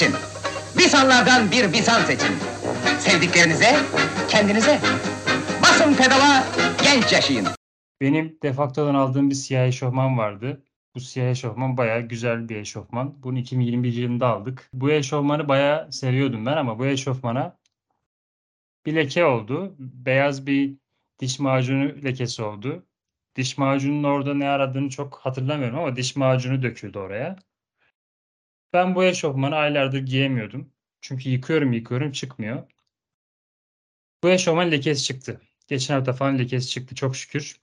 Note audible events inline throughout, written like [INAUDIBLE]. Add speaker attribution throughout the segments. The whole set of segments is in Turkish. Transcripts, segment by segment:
Speaker 1: seçin. Bisanlardan bir bisan seçin. Sevdiklerinize, kendinize. Basın pedala, genç yaşayın.
Speaker 2: Benim defaktodan aldığım bir siyah eşofman vardı. Bu siyah eşofman bayağı güzel bir eşofman. Bunu 2021 yılında aldık. Bu eşofmanı bayağı seviyordum ben ama bu eşofmana bir leke oldu. Beyaz bir diş macunu lekesi oldu. Diş macunun orada ne aradığını çok hatırlamıyorum ama diş macunu döküldü oraya. Ben bu eşofmanı aylardır giyemiyordum. Çünkü yıkıyorum yıkıyorum çıkmıyor. Bu eşofman lekesi çıktı. Geçen hafta falan lekesi çıktı çok şükür.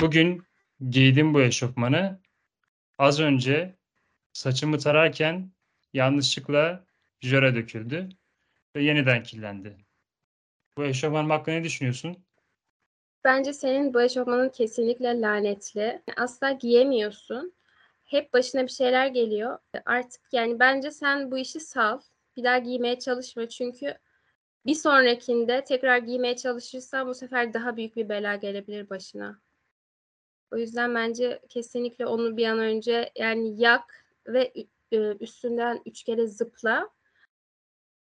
Speaker 2: Bugün giydim bu eşofmanı. Az önce saçımı tararken yanlışlıkla jöre döküldü ve yeniden kirlendi. Bu eşofman hakkında ne düşünüyorsun?
Speaker 3: Bence senin bu eşofmanın kesinlikle lanetli. Asla giyemiyorsun. Hep başına bir şeyler geliyor. Artık yani bence sen bu işi sal. Bir daha giymeye çalışma çünkü bir sonrakinde tekrar giymeye çalışırsan bu sefer daha büyük bir bela gelebilir başına. O yüzden bence kesinlikle onu bir an önce yani yak ve üstünden üç kere zıpla.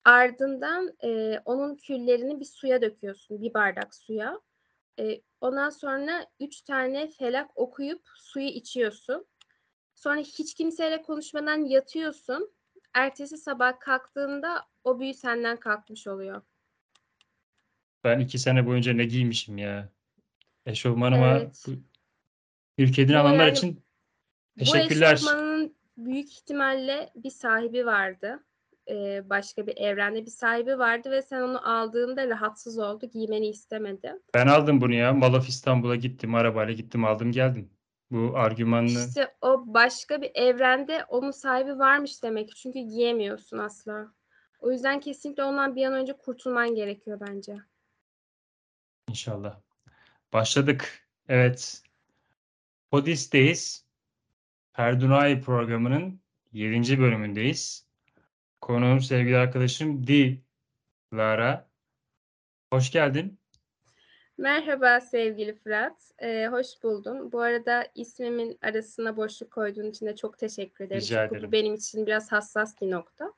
Speaker 3: Ardından e, onun küllerini bir suya döküyorsun, bir bardak suya. E, ondan sonra üç tane felak okuyup suyu içiyorsun. Sonra hiç kimseyle konuşmadan yatıyorsun. Ertesi sabah kalktığında o büyü senden kalkmış oluyor.
Speaker 2: Ben iki sene boyunca ne giymişim ya. Eşofmanıma
Speaker 3: Evet.
Speaker 2: bu ülkeden
Speaker 3: Bu
Speaker 2: alanlar
Speaker 3: yani-
Speaker 2: için
Speaker 3: Bu
Speaker 2: teşekkürler.
Speaker 3: eşofmanın büyük ihtimalle bir sahibi vardı. Ee, başka bir evrende bir sahibi vardı ve sen onu aldığında rahatsız oldu. Giymeni istemedi.
Speaker 2: Ben aldım bunu ya. Mall of İstanbul'a gittim. Arabayla gittim aldım geldim. Bu argümanlı
Speaker 3: İşte o başka bir evrende onun sahibi varmış demek. Çünkü giyemiyorsun asla. O yüzden kesinlikle ondan bir an önce kurtulman gerekiyor bence.
Speaker 2: inşallah. Başladık. Evet. Podis'teyiz. Perdunay programının 7. bölümündeyiz. Konuğum sevgili arkadaşım Dilara. Hoş geldin.
Speaker 3: Merhaba sevgili Fırat. Ee, hoş buldum. Bu arada ismimin arasına boşluk koyduğun için de çok teşekkür ederim.
Speaker 2: Rica
Speaker 3: Çünkü
Speaker 2: ederim.
Speaker 3: bu benim için biraz hassas bir nokta.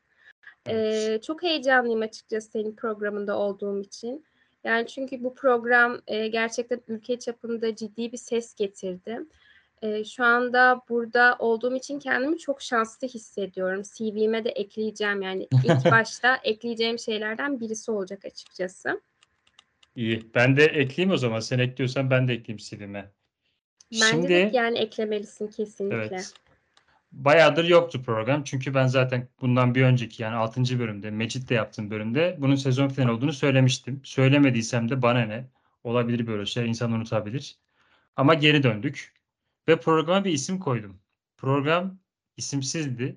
Speaker 2: Evet.
Speaker 3: Ee, çok heyecanlıyım açıkçası senin programında olduğum için. Yani çünkü bu program e, gerçekten ülke çapında ciddi bir ses getirdi. E, şu anda burada olduğum için kendimi çok şanslı hissediyorum. CV'me de ekleyeceğim yani [LAUGHS] ilk başta ekleyeceğim şeylerden birisi olacak açıkçası.
Speaker 2: İyi. Ben de ekleyeyim o zaman. Sen ekliyorsan ben de ekleyeyim CV'me.
Speaker 3: Bence de yani eklemelisin kesinlikle.
Speaker 2: Evet. Bayağıdır yoktu program. Çünkü ben zaten bundan bir önceki yani 6. bölümde, Mecit'te yaptığım bölümde bunun sezon finali olduğunu söylemiştim. Söylemediysem de bana ne? Olabilir böyle şeyler. insan unutabilir. Ama geri döndük. Ve programa bir isim koydum. Program isimsizdi.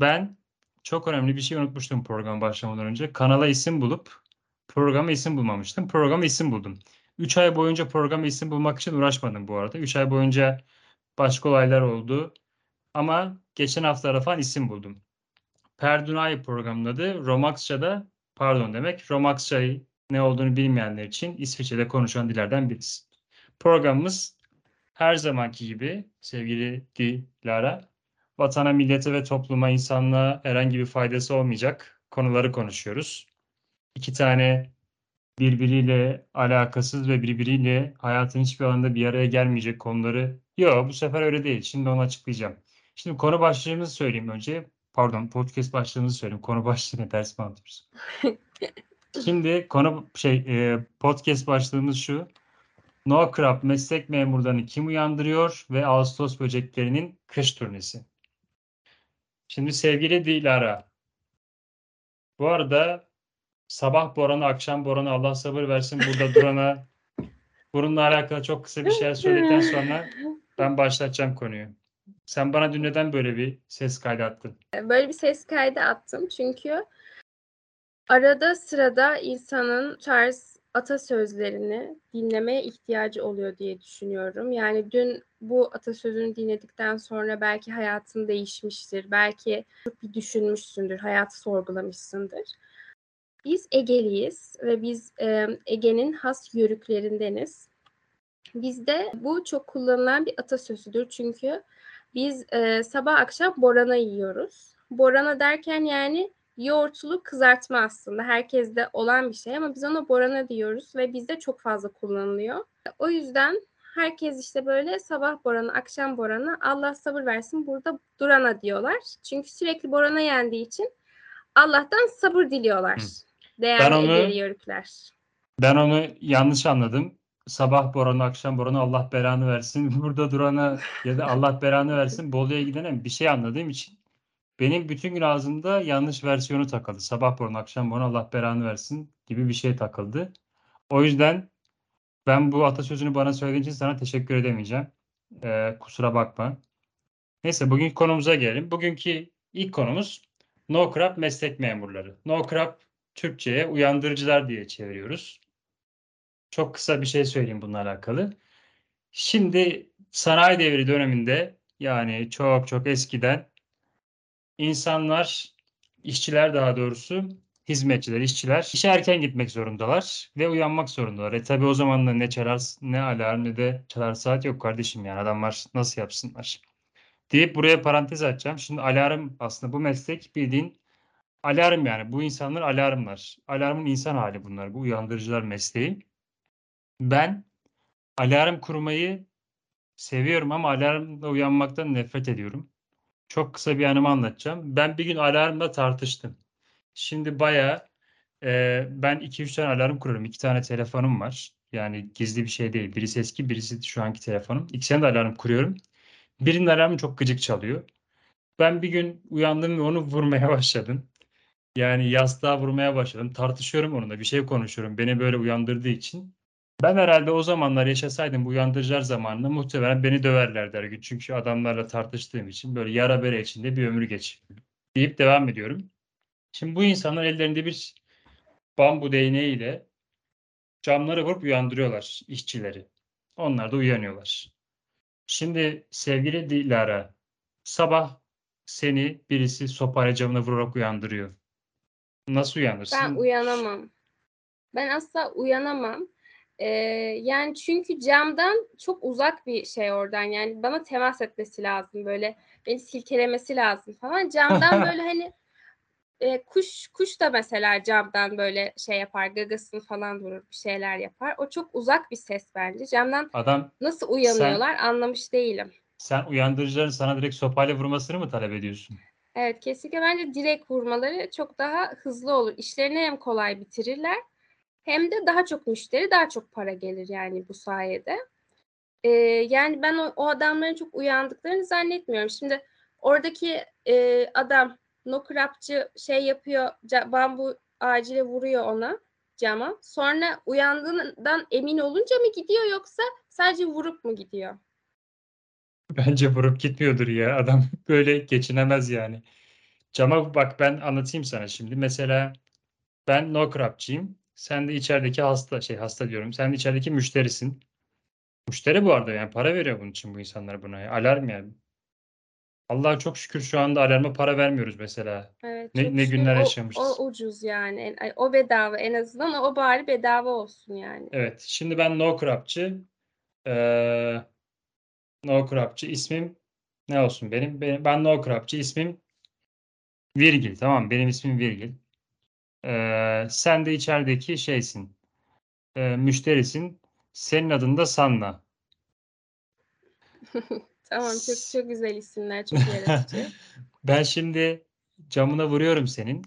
Speaker 2: Ben çok önemli bir şey unutmuştum program başlamadan önce. Kanala isim bulup programa isim bulmamıştım. Programa isim buldum. 3 ay boyunca programa isim bulmak için uğraşmadım bu arada. 3 ay boyunca başka olaylar oldu. Ama geçen haftalarda falan isim buldum. Perdunay programının adı Romaksça'da pardon demek. Romaksça ne olduğunu bilmeyenler için İsviçre'de konuşulan dillerden birisi. Programımız her zamanki gibi sevgili Dilara vatana, millete ve topluma, insanlığa herhangi bir faydası olmayacak konuları konuşuyoruz. İki tane birbiriyle alakasız ve birbiriyle hayatın hiçbir alanında bir araya gelmeyecek konuları yok bu sefer öyle değil. Şimdi onu açıklayacağım. Şimdi konu başlığımızı söyleyeyim önce. Pardon podcast başlığımızı söyleyeyim. Konu başlığını ders mi anlatıyoruz? [LAUGHS] Şimdi konu şey e, podcast başlığımız şu. No Crop meslek memurlarını kim uyandırıyor ve Ağustos böceklerinin kış turnesi. Şimdi sevgili Dilara. Bu arada sabah boranı, akşam boranı Allah sabır versin burada durana [LAUGHS] bununla alakalı çok kısa bir şey söyledikten sonra ben başlatacağım konuyu. Sen bana dün neden böyle bir ses kaydı attın?
Speaker 3: Böyle bir ses kaydı attım çünkü arada sırada insanın tarz atasözlerini dinlemeye ihtiyacı oluyor diye düşünüyorum. Yani dün bu atasözünü dinledikten sonra belki hayatın değişmiştir. Belki bir düşünmüşsündür, hayatı sorgulamışsındır. Biz Egeliyiz ve biz e, Ege'nin has yörüklerindeniz. Bizde bu çok kullanılan bir atasözüdür çünkü biz e, sabah akşam borana yiyoruz. Borana derken yani yoğurtlu kızartma aslında. Herkeste olan bir şey ama biz ona borana diyoruz ve bizde çok fazla kullanılıyor. O yüzden herkes işte böyle sabah boranı, akşam boranı, Allah sabır versin burada durana diyorlar. Çünkü sürekli borana yendiği için Allah'tan sabır diliyorlar. Değerli
Speaker 2: Ben onu-
Speaker 3: yörükler.
Speaker 2: Ben onu yanlış anladım. Sabah boranı, akşam boranı Allah belanı versin. [LAUGHS] Burada durana ya da Allah belanı versin Bolu'ya gidene bir şey anladığım için benim bütün gün ağzımda yanlış versiyonu takıldı. Sabah boranı, akşam boranı Allah belanı versin gibi bir şey takıldı. O yüzden ben bu atasözünü bana söylediğin için sana teşekkür edemeyeceğim. Ee, kusura bakma. Neyse bugünkü konumuza gelelim. Bugünkü ilk konumuz No Crap meslek memurları. No Crap Türkçe'ye uyandırıcılar diye çeviriyoruz. Çok kısa bir şey söyleyeyim bununla alakalı. Şimdi sanayi devri döneminde yani çok çok eskiden insanlar, işçiler daha doğrusu hizmetçiler, işçiler işe erken gitmek zorundalar ve uyanmak zorundalar. E tabi o zaman da ne çalar, ne alarm ne de çalar saat yok kardeşim yani adamlar nasıl yapsınlar? Deyip buraya parantez açacağım. Şimdi alarm aslında bu meslek bildiğin alarm yani bu insanlar alarmlar. Alarmın insan hali bunlar. Bu uyandırıcılar mesleği. Ben alarm kurmayı seviyorum ama alarmla uyanmaktan nefret ediyorum. Çok kısa bir anımı anlatacağım. Ben bir gün alarmla tartıştım. Şimdi bayağı e, ben 2-3 tane alarm kuruyorum. 2 tane telefonum var. Yani gizli bir şey değil. Birisi eski, birisi şu anki telefonum. İkisine de alarm kuruyorum. Birinin alarmı çok gıcık çalıyor. Ben bir gün uyandım ve onu vurmaya [LAUGHS] başladım. Yani yastığa vurmaya başladım. Tartışıyorum onunla. Bir şey konuşuyorum. Beni böyle uyandırdığı için. Ben herhalde o zamanlar yaşasaydım bu uyandırıcılar zamanında muhtemelen beni döverlerdi her gün. Çünkü adamlarla tartıştığım için böyle yara bere içinde bir ömür geçirdim. Deyip devam ediyorum. Şimdi bu insanlar ellerinde bir bambu değneğiyle camları vurup uyandırıyorlar işçileri. Onlar da uyanıyorlar. Şimdi sevgili Dilara, sabah seni birisi sopayla camına vurarak uyandırıyor. Nasıl uyanırsın?
Speaker 3: Ben uyanamam. Ben asla uyanamam. Ee, yani çünkü camdan çok uzak bir şey oradan. Yani bana temas etmesi lazım böyle. Beni silkelemesi lazım falan. Camdan [LAUGHS] böyle hani e, kuş kuş da mesela camdan böyle şey yapar. Gagasını falan vurur. Bir şeyler yapar. O çok uzak bir ses bence. Camdan
Speaker 2: Adam
Speaker 3: nasıl uyanıyorlar anlamış değilim.
Speaker 2: sen uyandırıcıların sana direkt sopayla vurmasını mı talep ediyorsun?
Speaker 3: Evet kesinlikle bence direkt vurmaları çok daha hızlı olur. İşlerini hem kolay bitirirler hem de daha çok müşteri, daha çok para gelir yani bu sayede. Ee, yani ben o, o adamların çok uyandıklarını zannetmiyorum. Şimdi oradaki e, adam nokrapçı şey yapıyor, bambu ağacıyla vuruyor ona cama. Sonra uyandığından emin olunca mı gidiyor yoksa sadece vurup mu gidiyor?
Speaker 2: Bence vurup gitmiyordur ya. Adam [LAUGHS] böyle geçinemez yani. Cama bak ben anlatayım sana şimdi. Mesela ben no crapçıyım. Sen de içerideki hasta şey hasta diyorum. Sen de içerideki müşterisin. Müşteri bu arada yani para veriyor bunun için bu insanlar buna. ya. Alarm yani. Allah'a çok şükür şu anda alarma para vermiyoruz mesela.
Speaker 3: Evet,
Speaker 2: Ne- ne günler
Speaker 3: o-
Speaker 2: yaşamışız.
Speaker 3: O, ucuz yani. O bedava en azından o bari bedava olsun yani.
Speaker 2: Evet. Şimdi ben no crapçı. Ee, no crapçı. ismim ne olsun benim? Benim- Ben no crapçı. ismim Virgil. Tamam Benim ismim Virgil. Ee, sen de içerideki şeysin. Ee, müşterisin. Senin adın da Sanna. [LAUGHS]
Speaker 3: Tamam çok çok güzel isimler, çok yaratıcı. [LAUGHS]
Speaker 2: Ben şimdi camına vuruyorum senin.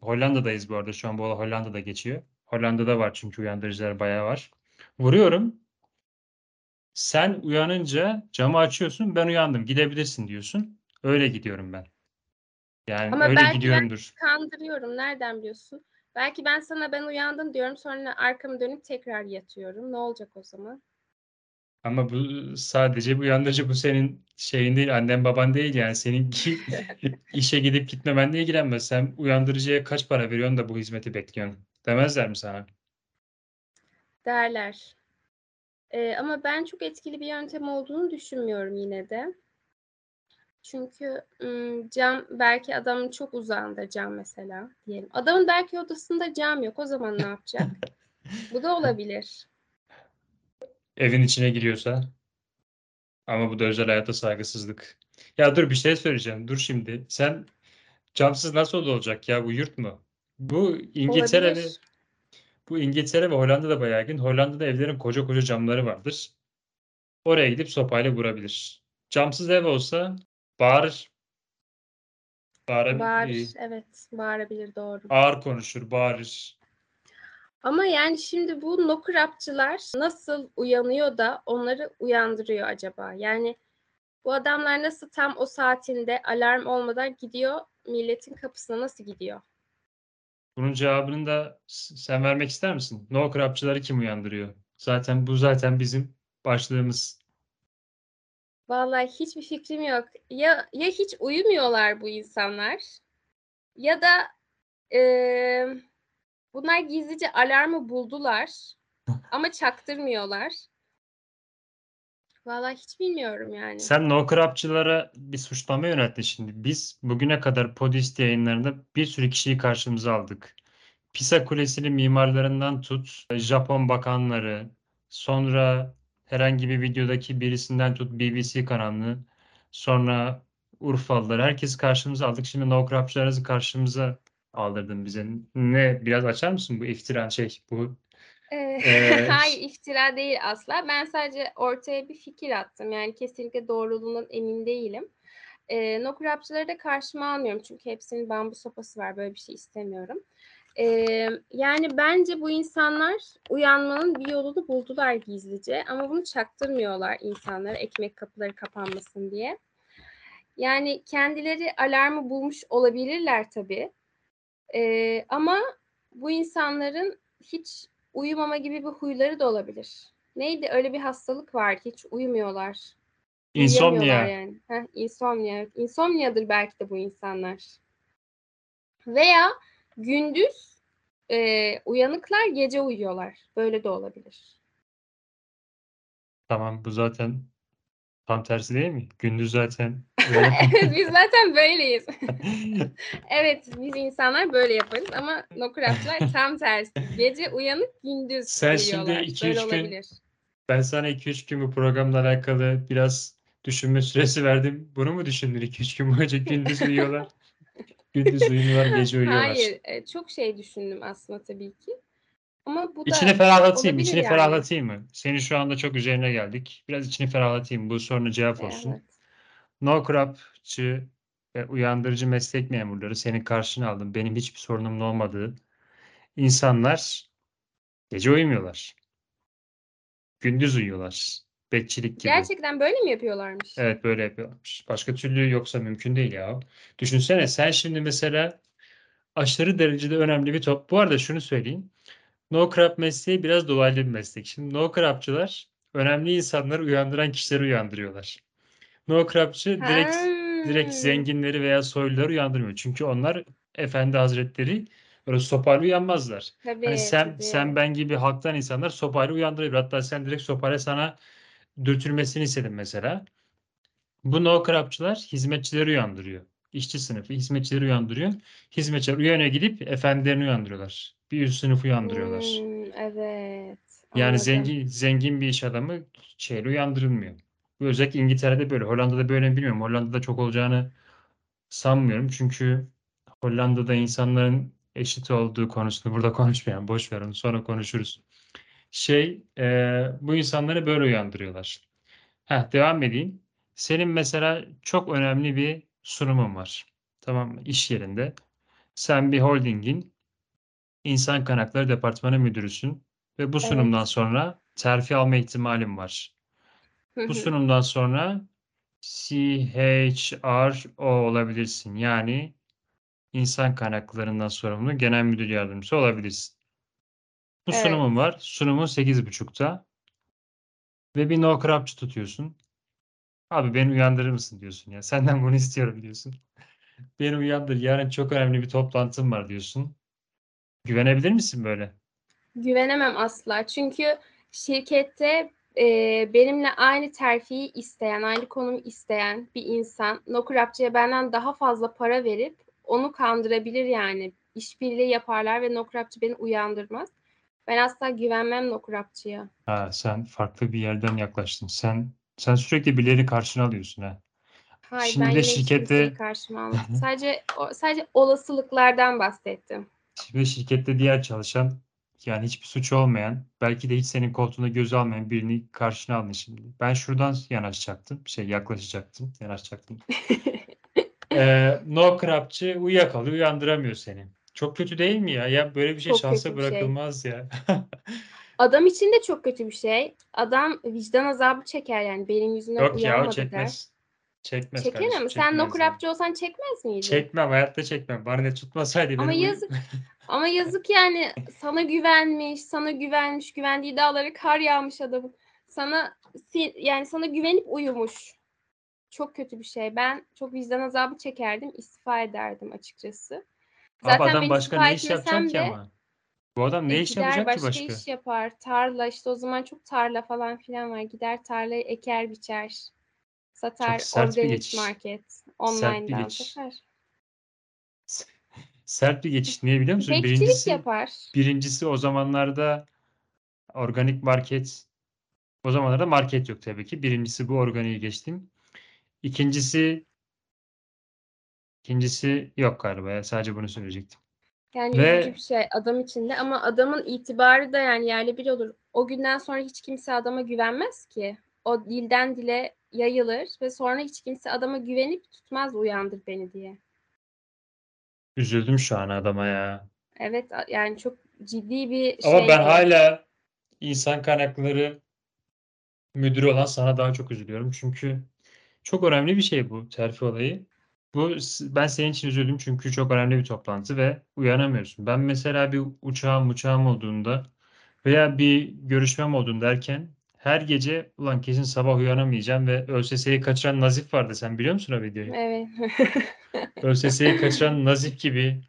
Speaker 2: Hollanda'dayız bu arada. Şu an bu Hollanda'da geçiyor. Hollanda'da var çünkü uyandırıcılar bayağı var. Vuruyorum. Sen uyanınca camı açıyorsun. Ben uyandım. Gidebilirsin diyorsun. Öyle gidiyorum ben. Yani
Speaker 3: Ama
Speaker 2: öyle
Speaker 3: belki ben-
Speaker 2: gidiyorumdur.
Speaker 3: Kandırıyorum. Nereden biliyorsun? Belki ben sana ben uyandım diyorum sonra arkamı dönüp tekrar yatıyorum. Ne olacak o zaman?
Speaker 2: Ama bu sadece bu uyandırıcı bu senin şeyin değil. Annen baban değil yani. Seninki [LAUGHS] işe gidip gitmemenle ilgilenmez. Sen uyandırıcıya kaç para veriyorsun da bu hizmeti bekliyorsun? Demezler mi sana?
Speaker 3: Derler. Ee, ama ben çok etkili bir yöntem olduğunu düşünmüyorum yine de. Çünkü cam belki adamın çok uzağında cam mesela diyelim. Adamın belki odasında cam yok. O zaman ne yapacak? Bu da olabilir.
Speaker 2: Evin içine giriyorsa. Ama bu da özel hayata saygısızlık. Ya dur bir şey söyleyeceğim. Dur şimdi. Sen Camsız nasıl olacak ya bu yurt mu? Bu İngiltere ve
Speaker 3: Olabilir.
Speaker 2: Bu İngiltere ve Hollanda'da bayağı yaygın. Hollanda'da evlerin koca koca camları vardır. Oraya gidip sopayla vurabilir. Camsız ev olsa bağırır. Bağırabilir.
Speaker 3: Bağırır. Evet. Bağırabilir doğru.
Speaker 2: Ağır konuşur, bağırır.
Speaker 3: Ama yani şimdi bu nokurapçılar nasıl uyanıyor da onları uyandırıyor acaba? Yani bu adamlar nasıl tam o saatinde alarm olmadan gidiyor milletin kapısına nasıl gidiyor?
Speaker 2: Bunun cevabını da sen vermek ister misin? No crapçıları kim uyandırıyor? Zaten bu zaten bizim başlığımız.
Speaker 3: Vallahi hiçbir fikrim yok. Ya ya hiç uyumuyorlar bu insanlar ya da eee, bunlar gizlice alarmı buldular ama çaktırmıyorlar. Vallahi hiç bilmiyorum yani.
Speaker 2: Sen no crapçılara bir suçlama yönelttin şimdi. Biz bugüne kadar Podist yayınlarında bir sürü kişiyi karşımıza aldık. Pisa Kulesi'nin mimarlarından tut, Japon bakanları, sonra herhangi bir videodaki birisinden tut BBC kanalını, sonra Urfalılar, herkesi karşımıza aldık. Şimdi no crapçılarınızı karşımıza aldırdın bize. Ne, biraz açar mısın bu iftiran şey, bu Ee, [LAUGHS]
Speaker 3: Hayır iftira değil asla. Ben sadece ortaya bir fikir attım. Yani kesinlikle doğruluğundan emin değilim. Ee, nokurapçıları da karşıma almıyorum. Çünkü hepsinin bambu sopası var. Böyle bir şey istemiyorum. Ee, yani bence bu insanlar uyanmanın bir yolunu buldular gizlice. Ama bunu çaktırmıyorlar insanlara ekmek kapıları kapanmasın diye. Yani kendileri alarmı bulmuş olabilirler tabii. Ee, ama bu insanların hiç uyumama gibi bir huyları da olabilir. Neydi? Öyle bir hastalık var. Hiç uyumuyorlar.
Speaker 2: İnsomnia.
Speaker 3: yani. Heh, insomnia. evet. İnsomniadır belki de bu insanlar. Veya gündüz e, uyanıklar, gece uyuyorlar. Böyle de olabilir.
Speaker 2: Tamam bu zaten tam tersi değil mi? Gündüz zaten
Speaker 3: evet biz zaten böyleyiz. [LAUGHS] evet biz insanlar böyle yaparız ama nokurapçılar tam tersi. Gece uyanık, gündüz
Speaker 2: Sen şimdi
Speaker 3: uyuyorlar. Böyle
Speaker 2: üç gün-
Speaker 3: olabilir.
Speaker 2: Ben sana 2-3 gün bu programla alakalı biraz düşünme süresi verdim. Bunu mu düşündün 2-3 gün boyunca gündüz uyuyorlar? Gündüz uyumuyorlar, gece uyuyorlar.
Speaker 3: Hayır, e, çok şey düşündüm aslında tabii ki. Ama bu da
Speaker 2: İçini ferahlatayım,
Speaker 3: olabilir
Speaker 2: içini
Speaker 3: yani.
Speaker 2: ferahlatayım mı? Senin şu anda çok üzerine geldik. Biraz içini ferahlatayım. Bu soruna cevap olsun.
Speaker 3: Evet.
Speaker 2: No crapçı ve uyandırıcı meslek memurları senin karşına aldım. Benim hiçbir sorunum olmadığı insanlar gece uyumuyorlar. Gündüz uyuyorlar. Bekçilik gibi.
Speaker 3: Gerçekten böyle mi yapıyorlarmış?
Speaker 2: Evet böyle yapıyorlarmış. Başka türlü yoksa mümkün değil ya. Düşünsene sen şimdi mesela aşırı derecede önemli bir top. Bu arada şunu söyleyeyim. No crap mesleği biraz dolaylı bir meslek. Şimdi no crapçılar önemli insanları uyandıran kişileri uyandırıyorlar. No crapçı direkt direkt zenginleri veya soyluları uyandırmıyor. Çünkü onlar efendi hazretleri böyle sopayla uyanmazlar.
Speaker 3: Tabii,
Speaker 2: Hani sen
Speaker 3: tabii.
Speaker 2: sen ben gibi halktan insanlar sopayla uyandırabilir. Hatta sen direkt sopayla sana dürtülmesini istedin mesela. Bu no crapçılar hizmetçileri uyandırıyor. İşçi sınıfı hizmetçileri uyandırıyor. Hizmetçiler uyanıyor gidip efendilerini uyandırıyorlar. Bir üst sınıfı uyandırıyorlar.
Speaker 3: Hmm, evet.
Speaker 2: Yani
Speaker 3: anladım.
Speaker 2: zengin zengin bir iş adamı şeyle uyandırılmıyor. Özellikle İngiltere'de böyle. Hollanda'da böyle mi bilmiyorum. Hollanda'da çok olacağını sanmıyorum. Çünkü Hollanda'da insanların eşit olduğu konusunu burada [LAUGHS] konuşmayalım. Boş ver onu sonra konuşuruz. Şey e, bu insanları böyle uyandırıyorlar. Heh, devam edeyim. Senin mesela çok önemli bir sunumun var. Tamam mı? İş yerinde. Sen bir holdingin insan kaynakları departmanı müdürüsün ve bu sunumdan
Speaker 3: Evet.
Speaker 2: sonra terfi alma ihtimalin var. Bu sunumdan sonra CHRO olabilirsin. Yani insan kaynaklarından sorumlu genel müdür yardımcısı olabilirsin. Bu
Speaker 3: Evet.
Speaker 2: sunumun var. Sunumun 8.30'da ve bir no crapçı tutuyorsun. Abi beni uyandırır mısın diyorsun ya. [LAUGHS] Senden bunu istiyorum diyorsun. Beni uyandır. Yarın çok önemli bir toplantım var diyorsun. Güvenebilir misin böyle?
Speaker 3: Güvenemem asla. Çünkü şirkette e, benimle aynı terfiyi isteyen, aynı konumu isteyen bir insan nokurapçıya benden daha fazla para verip onu kandırabilir yani. İşbirliği yaparlar ve nokurapçı beni uyandırmaz. Ben asla güvenmem nokurapçıya.
Speaker 2: Ha, sen farklı bir yerden yaklaştın. Sen sen sürekli birileri karşına alıyorsun ha.
Speaker 3: Hayır
Speaker 2: Şimdi
Speaker 3: ben
Speaker 2: de şirkette-
Speaker 3: karşıma almadım. sadece o- sadece olasılıklardan bahsettim.
Speaker 2: Ve şirkette diğer çalışan yani hiçbir suç olmayan belki de hiç senin koltuğunda göz almayan birini karşına aldın şimdi. Ben şuradan yanaşacaktım. Şey yaklaşacaktım. Yanaşacaktım. [LAUGHS] Ee, no crapçı uyuyakalıyor uyandıramıyor seni. Çok kötü değil mi ya? Ya böyle bir şey
Speaker 3: Çok
Speaker 2: şansa
Speaker 3: şey.
Speaker 2: bırakılmaz ya. [LAUGHS]
Speaker 3: Adam için de çok kötü bir şey. Adam vicdan azabı çeker yani benim yüzümden
Speaker 2: Yok ya o
Speaker 3: der.
Speaker 2: çekmez. Çekmez
Speaker 3: Çeker
Speaker 2: kardeşim,
Speaker 3: ama sen no
Speaker 2: çekmez ya.
Speaker 3: crapçı olsan çekmez miydin?
Speaker 2: Çekmem hayatta çekmem. Bana ne tutmasaydı
Speaker 3: Ama yazık. [LAUGHS] Ama yazık yani sana güvenmiş, sana güvenmiş, güvendiği dağlara kar yağmış adamın. Sana yani sana güvenip uyumuş. Çok kötü bir şey. Ben çok vicdan azabı çekerdim, istifa ederdim açıkçası.
Speaker 2: Abi
Speaker 3: Zaten
Speaker 2: adam
Speaker 3: ben
Speaker 2: başka ne iş yapacak ki ama? Bu adam ne iş yapacak
Speaker 3: başka,
Speaker 2: ki başka?
Speaker 3: iş yapar. Tarla işte o zaman çok tarla falan filan var. Gider tarlayı eker biçer. Satar organik market. Online'dan satar.
Speaker 2: Sert bir geçiş. Niye biliyor musun?
Speaker 3: Bekçilik
Speaker 2: Birincisi,
Speaker 3: yapar.
Speaker 2: birincisi o zamanlarda organik market o zamanlarda market yok tabii ki. Birincisi bu organiği geçtim. İkincisi ikincisi yok galiba. ya. Sadece bunu söyleyecektim.
Speaker 3: Yani
Speaker 2: Ve-
Speaker 3: üzücü bir şey adam için de ama adamın itibarı da yani yerle bir olur. O günden sonra hiç kimse adama güvenmez ki. O dilden dile yayılır ve sonra hiç kimse adama güvenip tutmaz uyandır beni diye.
Speaker 2: Üzüldüm şu an adama ya.
Speaker 3: Evet yani çok ciddi bir
Speaker 2: Ama
Speaker 3: şey.
Speaker 2: ben
Speaker 3: bu.
Speaker 2: hala insan kaynakları müdürü olan sana daha çok üzülüyorum. Çünkü çok önemli bir şey bu terfi olayı. Bu ben senin için üzüldüm çünkü çok önemli bir toplantı ve uyanamıyorsun. Ben mesela bir uçağım uçağım olduğunda veya bir görüşmem olduğunda derken her gece ulan kesin sabah uyanamayacağım ve ÖSS'yi kaçıran Nazif vardı. Sen biliyor musun o videoyu?
Speaker 3: Evet. [LAUGHS]
Speaker 2: ÖSS'yi kaçıran Nazif gibi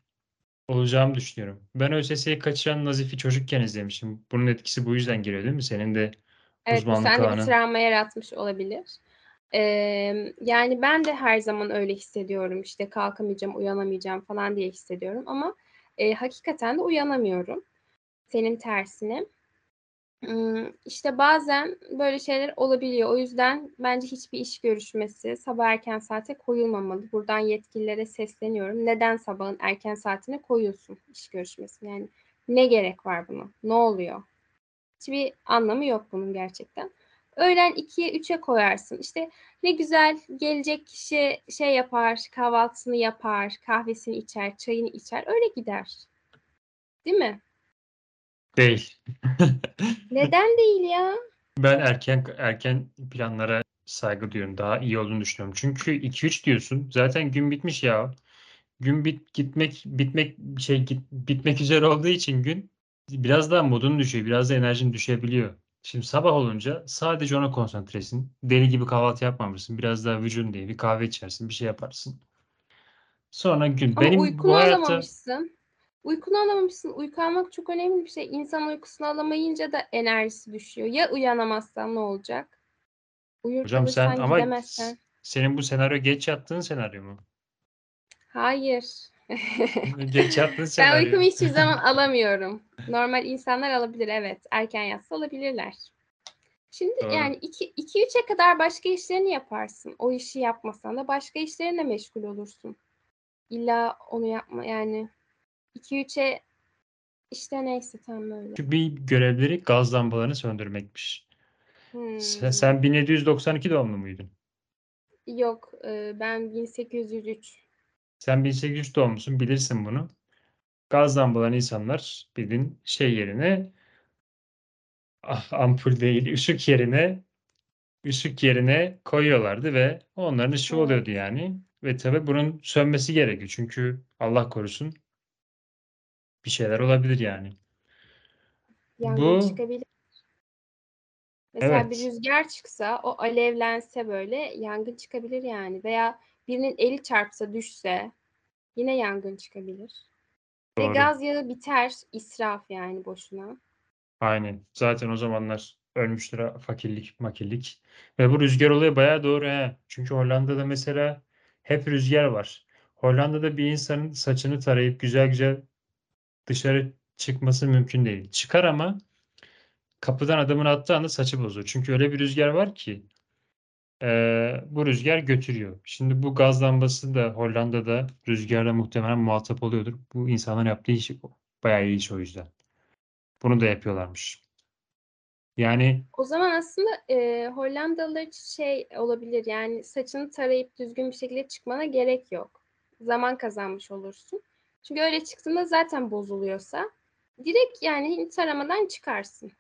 Speaker 2: olacağımı düşünüyorum. Ben ÖSS'yi kaçıran Nazif'i çocukken izlemişim. Bunun etkisi bu yüzden geliyor değil mi? Senin de
Speaker 3: Evet
Speaker 2: uzmanlık
Speaker 3: sende bir
Speaker 2: alanın.
Speaker 3: travma yaratmış olabilir. Ee, yani ben de her zaman öyle hissediyorum. İşte kalkamayacağım, uyanamayacağım falan diye hissediyorum. Ama e, hakikaten de uyanamıyorum. Senin tersine. İşte bazen böyle şeyler olabiliyor. O yüzden bence hiçbir iş görüşmesi sabah erken saate koyulmamalı. Buradan yetkililere sesleniyorum. Neden sabahın erken saatine koyuyorsun iş görüşmesini? Yani ne gerek var buna? Ne oluyor? Hiçbir anlamı yok bunun gerçekten. Öğlen 2'ye 3'e koyarsın. İşte ne güzel gelecek kişi şey yapar, kahvaltısını yapar, kahvesini içer, çayını içer. Öyle gider. Değil mi?
Speaker 2: Değil. [LAUGHS]
Speaker 3: Neden değil ya?
Speaker 2: Ben erken erken planlara saygı duyuyorum. Daha iyi olduğunu düşünüyorum. Çünkü 2-3 diyorsun. Zaten gün bitmiş ya. Gün bit gitmek bitmek şey git, bitmek üzere olduğu için gün biraz daha modun düşüyor. Biraz da enerjin düşebiliyor. Şimdi sabah olunca sadece ona konsantresin. Deli gibi kahvaltı yapmamışsın. Biraz daha vücudun diye bir kahve içersin, bir şey yaparsın. Sonra gün.
Speaker 3: Ama
Speaker 2: Benim
Speaker 3: uykunu
Speaker 2: bu hayatta
Speaker 3: alamamışsın. Uykunu alamamışsın. Uyku almak çok önemli bir şey. İnsan uykusunu alamayınca da enerjisi düşüyor. Ya uyanamazsan ne olacak? Uyur
Speaker 2: hocam sen ama
Speaker 3: gidemezsen.
Speaker 2: senin bu senaryo geç yattığın senaryo mu?
Speaker 3: Hayır. [LAUGHS]
Speaker 2: Geç yattığın
Speaker 3: Ben
Speaker 2: senaryo.
Speaker 3: uykumu hiçbir zaman [LAUGHS] alamıyorum. Normal insanlar alabilir evet. Erken yatsa alabilirler. Şimdi
Speaker 2: Doğru.
Speaker 3: yani 2-3'e kadar başka işlerini yaparsın. O işi yapmasan da başka işlerine meşgul olursun. İlla onu yapma yani 2-3'e işte neyse tam öyle.
Speaker 2: Çünkü bir görevleri gaz lambalarını söndürmekmiş.
Speaker 3: Hmm.
Speaker 2: Sen, sen 1792 doğumlu muydun?
Speaker 3: Yok e, ben 1803.
Speaker 2: Sen 1803 doğumlusun bilirsin bunu. Gaz lambalarını insanlar bildiğin şey yerine ah, ampul değil ışık yerine ışık yerine koyuyorlardı ve onların ışığı oluyordu yani. Ve tabii bunun sönmesi gerekiyor. Çünkü Allah korusun bir şeyler olabilir yani.
Speaker 3: Yangın
Speaker 2: Bu-
Speaker 3: çıkabilir. Mesela bir
Speaker 2: Evet.
Speaker 3: rüzgar çıksa, o alevlense böyle yangın çıkabilir yani. Veya birinin eli çarpsa, düşse yine yangın çıkabilir. Ve
Speaker 2: Doğru.
Speaker 3: gaz yağı biter, israf yani boşuna.
Speaker 2: Aynen. Zaten o zamanlar ölmüştür fakirlik, makirlik. Ve bu rüzgar olayı bayağı doğru he. Çünkü Hollanda'da mesela hep rüzgar var. Hollanda'da bir insanın saçını tarayıp güzel güzel dışarı çıkması mümkün değil. Çıkar ama kapıdan adımını attığı anda saçı bozulur. Çünkü öyle bir rüzgar var ki Eee, bu rüzgar götürüyor. Şimdi bu gaz lambası da Hollanda'da rüzgarla muhtemelen muhatap oluyordur. Bu insanların yaptığı iş bayağı iyi iş o yüzden. Bunu da yapıyorlarmış. Yani
Speaker 3: O zaman aslında e, Hollandalılar şey olabilir yani saçını tarayıp düzgün bir şekilde çıkmana gerek yok. Zaman kazanmış olursun. Çünkü öyle çıktığında zaten bozuluyorsa direkt yani hiç taramadan çıkarsın.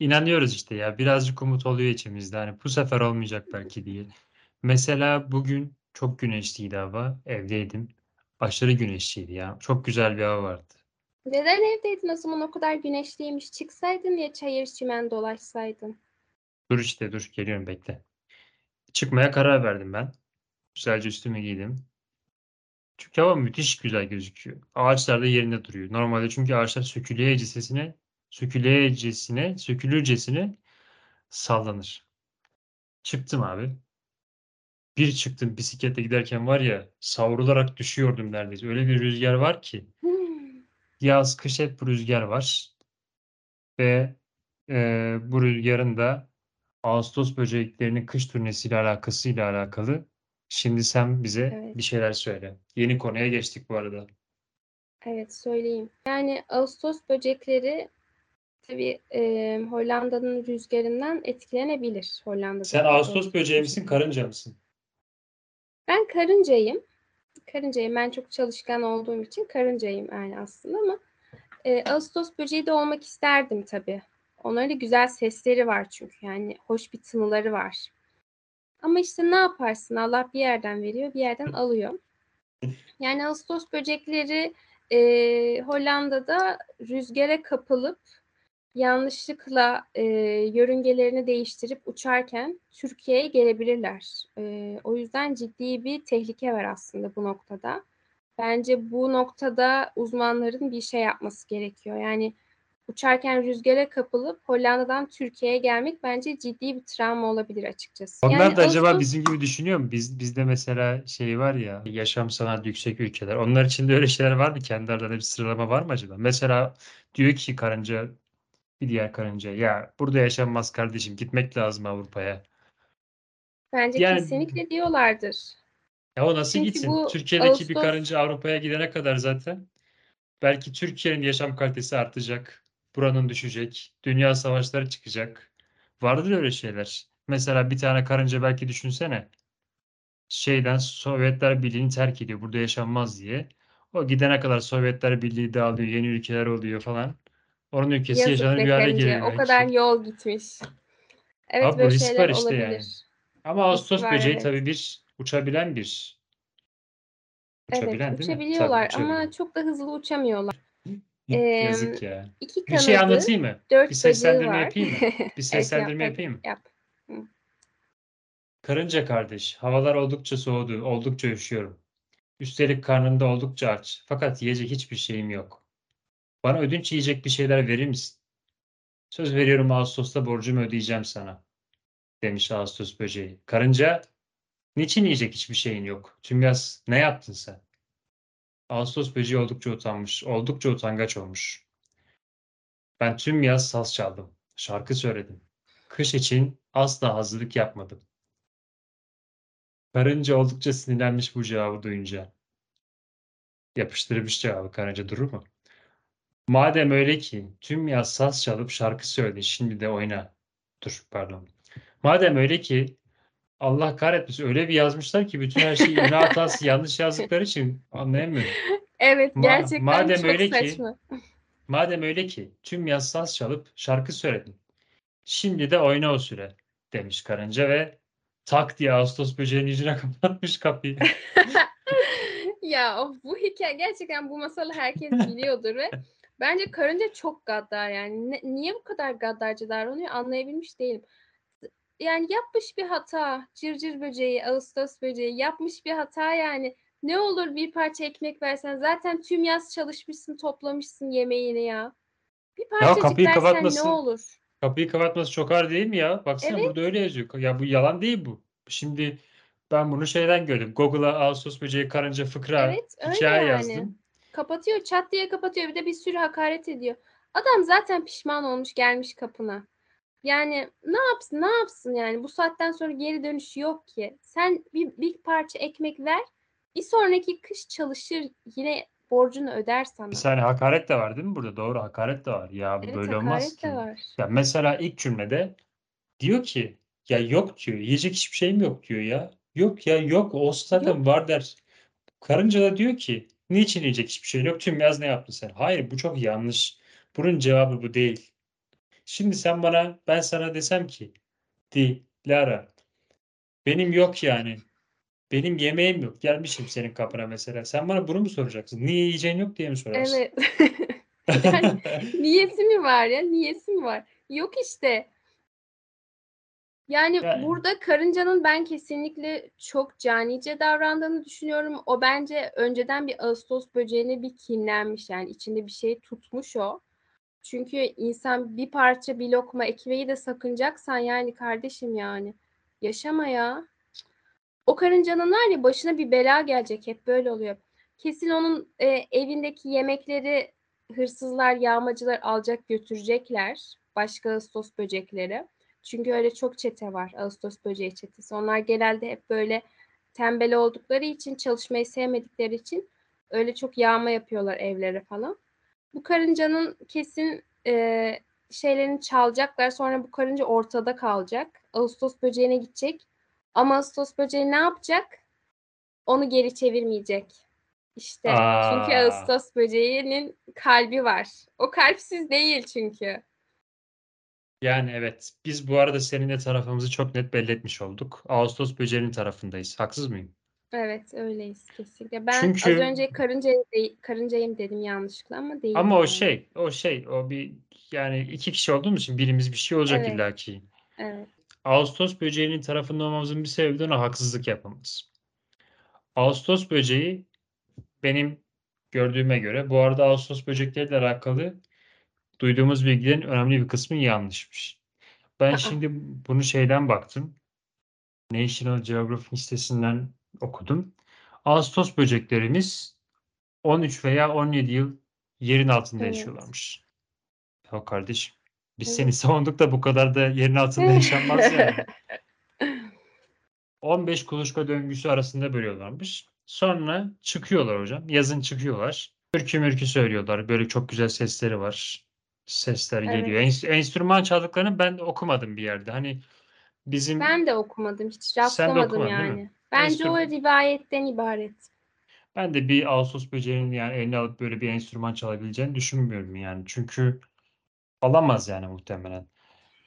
Speaker 2: inanıyoruz işte ya birazcık umut oluyor içimizde. Hani bu sefer olmayacak belki diye. Mesela bugün çok güneşliydi hava. Evdeydim. Aşırı güneşliydi ya. Çok güzel bir hava vardı.
Speaker 3: Neden evdeydin o zaman o kadar güneşliymiş? Çıksaydın ya çayır çimen dolaşsaydın.
Speaker 2: Dur işte dur geliyorum bekle. Çıkmaya karar verdim ben. Güzelce üstümü giydim. Çünkü hava müthiş güzel gözüküyor. Ağaçlar da yerinde duruyor. Normalde çünkü ağaçlar söküleyecesine, söküleyecesine, sökülürcesine sallanır. Çıktım abi. Bir çıktım bisikletle giderken var ya savrularak düşüyordum neredeyse. Öyle bir rüzgar var ki.
Speaker 3: Hmm.
Speaker 2: Yaz, kış hep bu rüzgar var. Ve e, bu rüzgarın da Ağustos böceklerinin kış turnesiyle alakasıyla alakalı. Şimdi sen bize
Speaker 3: Evet.
Speaker 2: bir şeyler söyle. Yeni konuya geçtik bu arada.
Speaker 3: Evet söyleyeyim. Yani Ağustos böcekleri tabii e, Hollanda'nın rüzgarından etkilenebilir. Hollanda'da.
Speaker 2: Sen Ağustos böceği misin, karınca mısın?
Speaker 3: Ben karıncayım. Karıncayım. Ben çok çalışkan olduğum için karıncayım yani aslında ama e, Ağustos böceği de olmak isterdim tabii. Onların da güzel sesleri var çünkü yani hoş bir tınıları var. Ama işte ne yaparsın? Allah bir yerden veriyor, bir yerden alıyor. Yani Ağustos böcekleri e, Hollanda'da rüzgara kapılıp yanlışlıkla e, yörüngelerini değiştirip uçarken Türkiye'ye gelebilirler. E, o yüzden ciddi bir tehlike var aslında bu noktada. Bence bu noktada uzmanların bir şey yapması gerekiyor. Yani uçarken rüzgara kapılıp Hollanda'dan Türkiye'ye gelmek bence ciddi bir travma olabilir açıkçası.
Speaker 2: Onlar
Speaker 3: Yani
Speaker 2: da acaba
Speaker 3: Ağustos-
Speaker 2: bizim gibi düşünüyor mu? Biz bizde mesela şey var ya yaşam standartı yüksek ülkeler. Onlar için de öyle şeyler var mı? Kendi aralarında bir sıralama var mı acaba? Mesela diyor ki karınca bir diğer karınca ya burada yaşanmaz kardeşim gitmek lazım Avrupa'ya.
Speaker 3: bence
Speaker 2: Yani-
Speaker 3: kesinlikle diyorlardır.
Speaker 2: Ya o nasıl
Speaker 3: Çünkü
Speaker 2: gitsin? Türkiye'deki bir
Speaker 3: Ağustos-
Speaker 2: karınca Avrupa'ya gidene kadar zaten belki Türkiye'nin yaşam kalitesi artacak. Buranın düşecek. Dünya savaşları çıkacak. Vardır öyle şeyler. Mesela bir tane karınca belki düşünsene. Şeyden Sovyetler Birliği'ni terk ediyor. Burada yaşanmaz diye. O gidene kadar Sovyetler Birliği dağılıyor. Yeni ülkeler oluyor falan. Onun ülkesi
Speaker 3: Yazık
Speaker 2: yaşanır bir hale geliyor
Speaker 3: O
Speaker 2: belki.
Speaker 3: kadar yol gitmiş. Evet
Speaker 2: Abi
Speaker 3: böyle şeyler
Speaker 2: işte
Speaker 3: olabilir.
Speaker 2: yani. Ama Ağustos
Speaker 3: var,
Speaker 2: böceği
Speaker 3: evet.
Speaker 2: tabii bir uçabilen bir
Speaker 3: Evet
Speaker 2: uçabilen mi?
Speaker 3: uçabiliyorlar
Speaker 2: Tabii
Speaker 3: ama
Speaker 2: uçabiliyor.
Speaker 3: çok da hızlı uçamıyorlar.
Speaker 2: Yazık ya.
Speaker 3: İki
Speaker 2: Bir şey
Speaker 3: kanadı,
Speaker 2: anlatayım mı?
Speaker 3: dört
Speaker 2: Bir seslendirme
Speaker 3: var.
Speaker 2: yapayım mı? Bir [LAUGHS] seslendirme
Speaker 3: yap,
Speaker 2: yapayım mı?
Speaker 3: Yap.
Speaker 2: Karınca kardeş, havalar oldukça soğudu, oldukça üşüyorum. Üstelik karnımda oldukça aç. Fakat yiyecek hiçbir şeyim yok. Bana ödünç yiyecek bir şeyler verir misin? Söz veriyorum Ağustos'ta borcumu ödeyeceğim sana. Demiş Ağustos böceği. Karınca, niçin yiyecek hiçbir şeyin yok? Tüm yaz ne yaptın sen? Ağustos böceği oldukça utanmış, oldukça utangaç olmuş. Ben tüm yaz saz çaldım, şarkı söyledim. Kış için asla hazırlık yapmadım. Karınca oldukça sinirlenmiş bu cevabı duyunca. Yapıştırmış cevabı karınca durur mu? Madem öyle ki tüm yaz saz çalıp şarkı söyledin şimdi de oyna. Dur pardon. Madem öyle ki Allah kahretmesin öyle bir yazmışlar ki bütün her şeyi öne hatası yanlış yazdıkları için anlayamıyorum.
Speaker 3: Evet
Speaker 2: Ma-
Speaker 3: gerçekten
Speaker 2: madem
Speaker 3: çok
Speaker 2: öyle ki-
Speaker 3: saçma.
Speaker 2: Madem öyle ki tüm yaz saz çalıp şarkı söyledin. Şimdi de oyna o süre demiş karınca ve tak diye Ağustos böceğinin yüzüne [LAUGHS] kapatmış kapıyı. [LAUGHS]
Speaker 3: ya of, bu hikaye gerçekten bu masalı herkes biliyordur ve bence karınca çok gaddar yani. Ne- niye bu kadar gaddarca davranıyor anlayabilmiş değilim. Yani yapmış bir hata. Cırcır böceği, Ağustos böceği yapmış bir hata yani. Ne olur bir parça ekmek versen. Zaten tüm yaz çalışmışsın, toplamışsın yemeğini ya. Bir parçacık
Speaker 2: kapıyı
Speaker 3: versen ne olur?
Speaker 2: Kapıyı kapatması çok ağır değil mi ya? Baksana
Speaker 3: Evet.
Speaker 2: burada öyle yazıyor. Ya bu yalan değil bu. Şimdi ben bunu şeyden gördüm. Google'a Ağustos böceği karınca fıkra
Speaker 3: Evet,
Speaker 2: hikaye
Speaker 3: yani.
Speaker 2: yazdım.
Speaker 3: Kapatıyor, çat diye kapatıyor. Bir de bir sürü hakaret ediyor. Adam zaten pişman olmuş gelmiş kapına. Yani ne yapsın ne yapsın yani bu saatten sonra geri dönüşü yok ki. Sen bir, bir parça ekmek ver bir sonraki kış çalışır yine borcunu öder sana.
Speaker 2: Mesela hani hakaret de var değil mi burada? Doğru hakaret de var. Ya
Speaker 3: Evet
Speaker 2: böyle olmaz ki.
Speaker 3: de var.
Speaker 2: Ya mesela ilk cümlede diyor ki ya yok diyor. Yiyecek hiçbir şeyim yok diyor ya. Yok ya yok. Olsa zaten
Speaker 3: Yok.
Speaker 2: var der. Karınca da diyor ki niçin yiyecek hiçbir şey yok? Tüm yaz ne yaptın sen? Hayır bu çok yanlış. Bunun cevabı bu değil. Şimdi sen bana ben sana desem ki Dilara benim yok yani. Benim yemeğim yok. Gelmişim senin kapına mesela. Sen bana bunu mu soracaksın? Niye yiyeceğin yok diye mi sorarsın?
Speaker 3: Evet. [LAUGHS] Yani [LAUGHS] niyesi mi var ya? Niyesi mi var? Yok işte. Yani,
Speaker 2: Yani.
Speaker 3: burada karıncanın ben kesinlikle çok canice davrandığını düşünüyorum. O bence önceden bir Ağustos böceğine bir kinlenmiş yani içinde bir şey tutmuş o. Çünkü insan bir parça bir lokma ekmeği de sakınacaksan yani kardeşim yani yaşama ya. O karıncanın var ya başına bir bela gelecek hep böyle oluyor. Kesin onun e, evindeki yemekleri hırsızlar, yağmacılar alacak götürecekler. Başka Ağustos böcekleri. Çünkü öyle çok çete var Ağustos böceği çetesi. Onlar genelde hep böyle tembel oldukları için, çalışmayı sevmedikleri için öyle çok yağma yapıyorlar evlere falan. Bu karıncanın kesin e, şeylerini çalacaklar. Sonra bu karınca ortada kalacak. Ağustos böceğine gidecek. Ama Ağustos böceği ne yapacak? Onu geri çevirmeyecek. İşte çünkü
Speaker 2: Aa.
Speaker 3: Ağustos böceğinin kalbi var. O kalpsiz değil çünkü.
Speaker 2: Yani evet. Biz bu arada seninle tarafımızı çok net belli etmiş olduk. Ağustos böceğinin tarafındayız. Haksız mıyım?
Speaker 3: Evet öyleyiz kesinlikle. Ben
Speaker 2: Çünkü-
Speaker 3: az önce karıncayım, de- karıncayım dedim yanlışlıkla ama değil.
Speaker 2: Ama o şey, o şey, o bir yani iki kişi olduğumuz için birimiz bir şey olacak
Speaker 3: Evet.
Speaker 2: illaki.
Speaker 3: Evet.
Speaker 2: Ağustos böceğinin tarafında olmamızın bir sebebi de ona haksızlık yapmamız. Ağustos böceği benim gördüğüme göre bu arada Ağustos böcekleriyle alakalı duyduğumuz bilgilerin önemli bir kısmı yanlışmış. Ben şimdi bunu şeyden baktım. National Geographic sitesinden okudum. Ağustos böceklerimiz 13 veya 17 yıl yerin altında
Speaker 3: Evet.
Speaker 2: yaşıyorlarmış. Ya kardeşim biz
Speaker 3: Evet.
Speaker 2: seni savunduk da bu kadar da yerin altında yaşanmaz yani. [LAUGHS] 15 kuluçka döngüsü arasında bölüyorlarmış. Sonra çıkıyorlar hocam. Yazın çıkıyorlar. Türkü mürkü söylüyorlar. Böyle çok güzel sesleri var. Sesler
Speaker 3: Evet.
Speaker 2: geliyor. Enst- enstrüman çaldıklarını ben okumadım bir yerde. Hani bizim
Speaker 3: Ben de okumadım. Hiç
Speaker 2: Sen de
Speaker 3: rastlamadım
Speaker 2: okumadın değil mi?
Speaker 3: Bence o
Speaker 2: Enstrüman-
Speaker 3: rivayetten ibaret.
Speaker 2: ben de bir Ağustos böceğinin yani eline alıp böyle bir enstrüman çalabileceğini düşünmüyorum yani. Çünkü alamaz yani muhtemelen.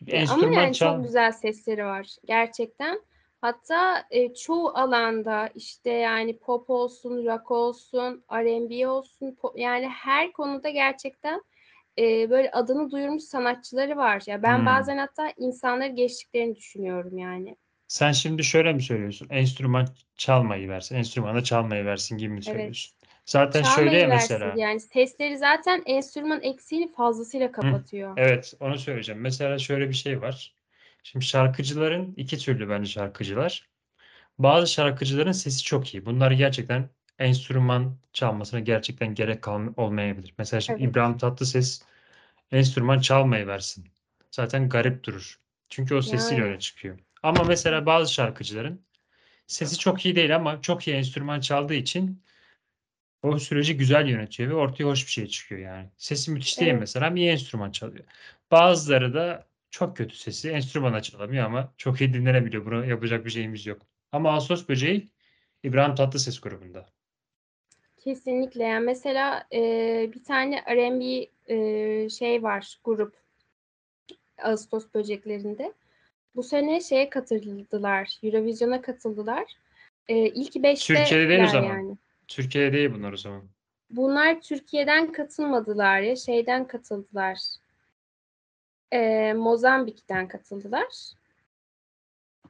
Speaker 2: Bir
Speaker 3: Ya ama
Speaker 2: enstrüman
Speaker 3: yani
Speaker 2: çal
Speaker 3: çok güzel sesleri var gerçekten. Hatta e, çoğu alanda işte yani pop olsun, rock olsun, R&B olsun po- yani her konuda gerçekten e, böyle adını duyurmuş sanatçıları var. Ya ben
Speaker 2: Hmm.
Speaker 3: bazen hatta insanları geçtiklerini düşünüyorum yani.
Speaker 2: Sen şimdi şöyle mi söylüyorsun? Enstrüman çalmayı versin, enstrümana çalmayı versin gibi mi
Speaker 3: Evet.
Speaker 2: söylüyorsun? Zaten
Speaker 3: Çalmayı
Speaker 2: şöyle ya mesela.
Speaker 3: yani sesleri zaten enstrüman eksiğini fazlasıyla kapatıyor.
Speaker 2: Evet, onu söyleyeceğim. Mesela şöyle bir şey var. Şimdi şarkıcıların iki türlü bence şarkıcılar. Bazı şarkıcıların sesi çok iyi. Bunlar gerçekten enstrüman çalmasına gerçekten gerek kalm- olmayabilir. Mesela şimdi
Speaker 3: Evet.
Speaker 2: İbrahim Tatlıses enstrüman çalmayı versin. Zaten garip durur. Çünkü o sesiyle
Speaker 3: Yani.
Speaker 2: öne çıkıyor. Ama mesela bazı şarkıcıların sesi çok iyi değil ama çok iyi enstrüman çaldığı için o süreci güzel yönetiyor ve ortaya hoş bir şey çıkıyor yani. Sesi müthiş değil
Speaker 3: Evet.
Speaker 2: mesela ama iyi enstrüman çalıyor. Bazıları da çok kötü sesi enstrümana çalamıyor ama çok iyi dinlenebiliyor. Buna yapacak bir şeyimiz yok. Ama Ağustos Böceği İbrahim Tatlıses grubunda.
Speaker 3: Kesinlikle yani mesela e, bir tane R&B e, şey var grup Ağustos böceklerinde. Bu sene şeye katıldılar, Eurovision'a katıldılar. E, ilk beşte
Speaker 2: Türkiye'de değil o zaman.
Speaker 3: yani.
Speaker 2: Türkiye'de değil bunlar o zaman.
Speaker 3: Bunlar Türkiye'den katılmadılar ya şeyden katıldılar. E, Mozambik'ten katıldılar.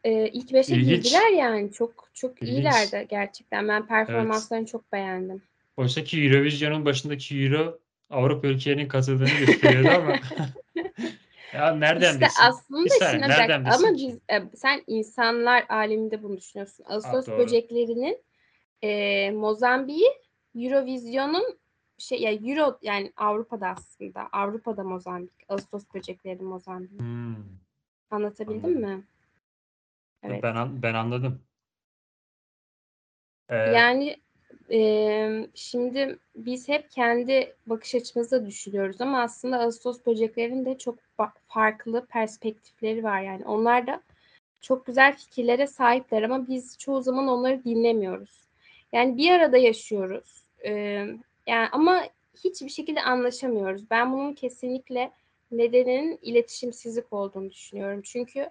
Speaker 3: E, ilk beşe
Speaker 2: İlginç.
Speaker 3: girdiler yani çok çok
Speaker 2: İlginç.
Speaker 3: iyilerdi gerçekten. Ben performanslarını çok beğendim.
Speaker 2: Oysa ki Eurovision'un başındaki Euro Avrupa ülkelerinin katıldığını gösteriyordu ama [LAUGHS] ya nereden
Speaker 3: İşte
Speaker 2: bilsin?
Speaker 3: aslında
Speaker 2: saniye,
Speaker 3: şimdi
Speaker 2: nereden bilsin
Speaker 3: ama biz e, sen insanlar aleminde bunu düşünüyorsun. Ağustos
Speaker 2: doğru.
Speaker 3: böceklerinin e, Mozambik'i Eurovision'un şey ya Euro yani Avrupa'da aslında. Avrupa'da Mozambik. Ağustos böcekleri Mozambik.
Speaker 2: Hmm.
Speaker 3: Anlatabildim
Speaker 2: Anladım.
Speaker 3: mi? Evet.
Speaker 2: Ben ben anladım. Ee,
Speaker 3: Yani eee, şimdi biz hep kendi bakış açımızda düşünüyoruz ama aslında Ağustos böceklerinin de çok farklı perspektifleri var yani. Onlar da çok güzel fikirlere sahipler ama biz çoğu zaman onları dinlemiyoruz. Yani bir arada yaşıyoruz. Eee, yani ama hiçbir şekilde anlaşamıyoruz. Ben bunun kesinlikle nedeninin iletişimsizlik olduğunu düşünüyorum. Çünkü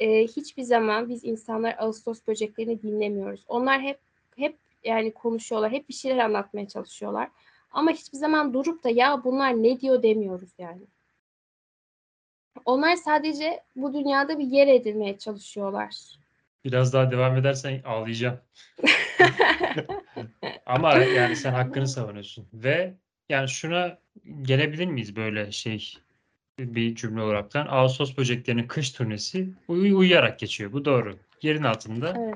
Speaker 3: eee, hiçbir zaman biz insanlar Ağustos böceklerini dinlemiyoruz. Onlar hep hep yani konuşuyorlar, hep bir şeyler anlatmaya çalışıyorlar. Ama hiçbir zaman durup da ya bunlar ne diyor demiyoruz yani. Onlar sadece bu dünyada bir yer edinmeye çalışıyorlar.
Speaker 2: biraz daha devam edersen ağlayacağım. [LAUGHS] Ama yani sen hakkını savunuyorsun. Ve yani şuna gelebilir miyiz böyle şey bir cümle olaraktan? Ağustos böceklerinin kış turnesi uy- uyuyarak geçiyor. Bu doğru. Yerin altında.
Speaker 3: Evet.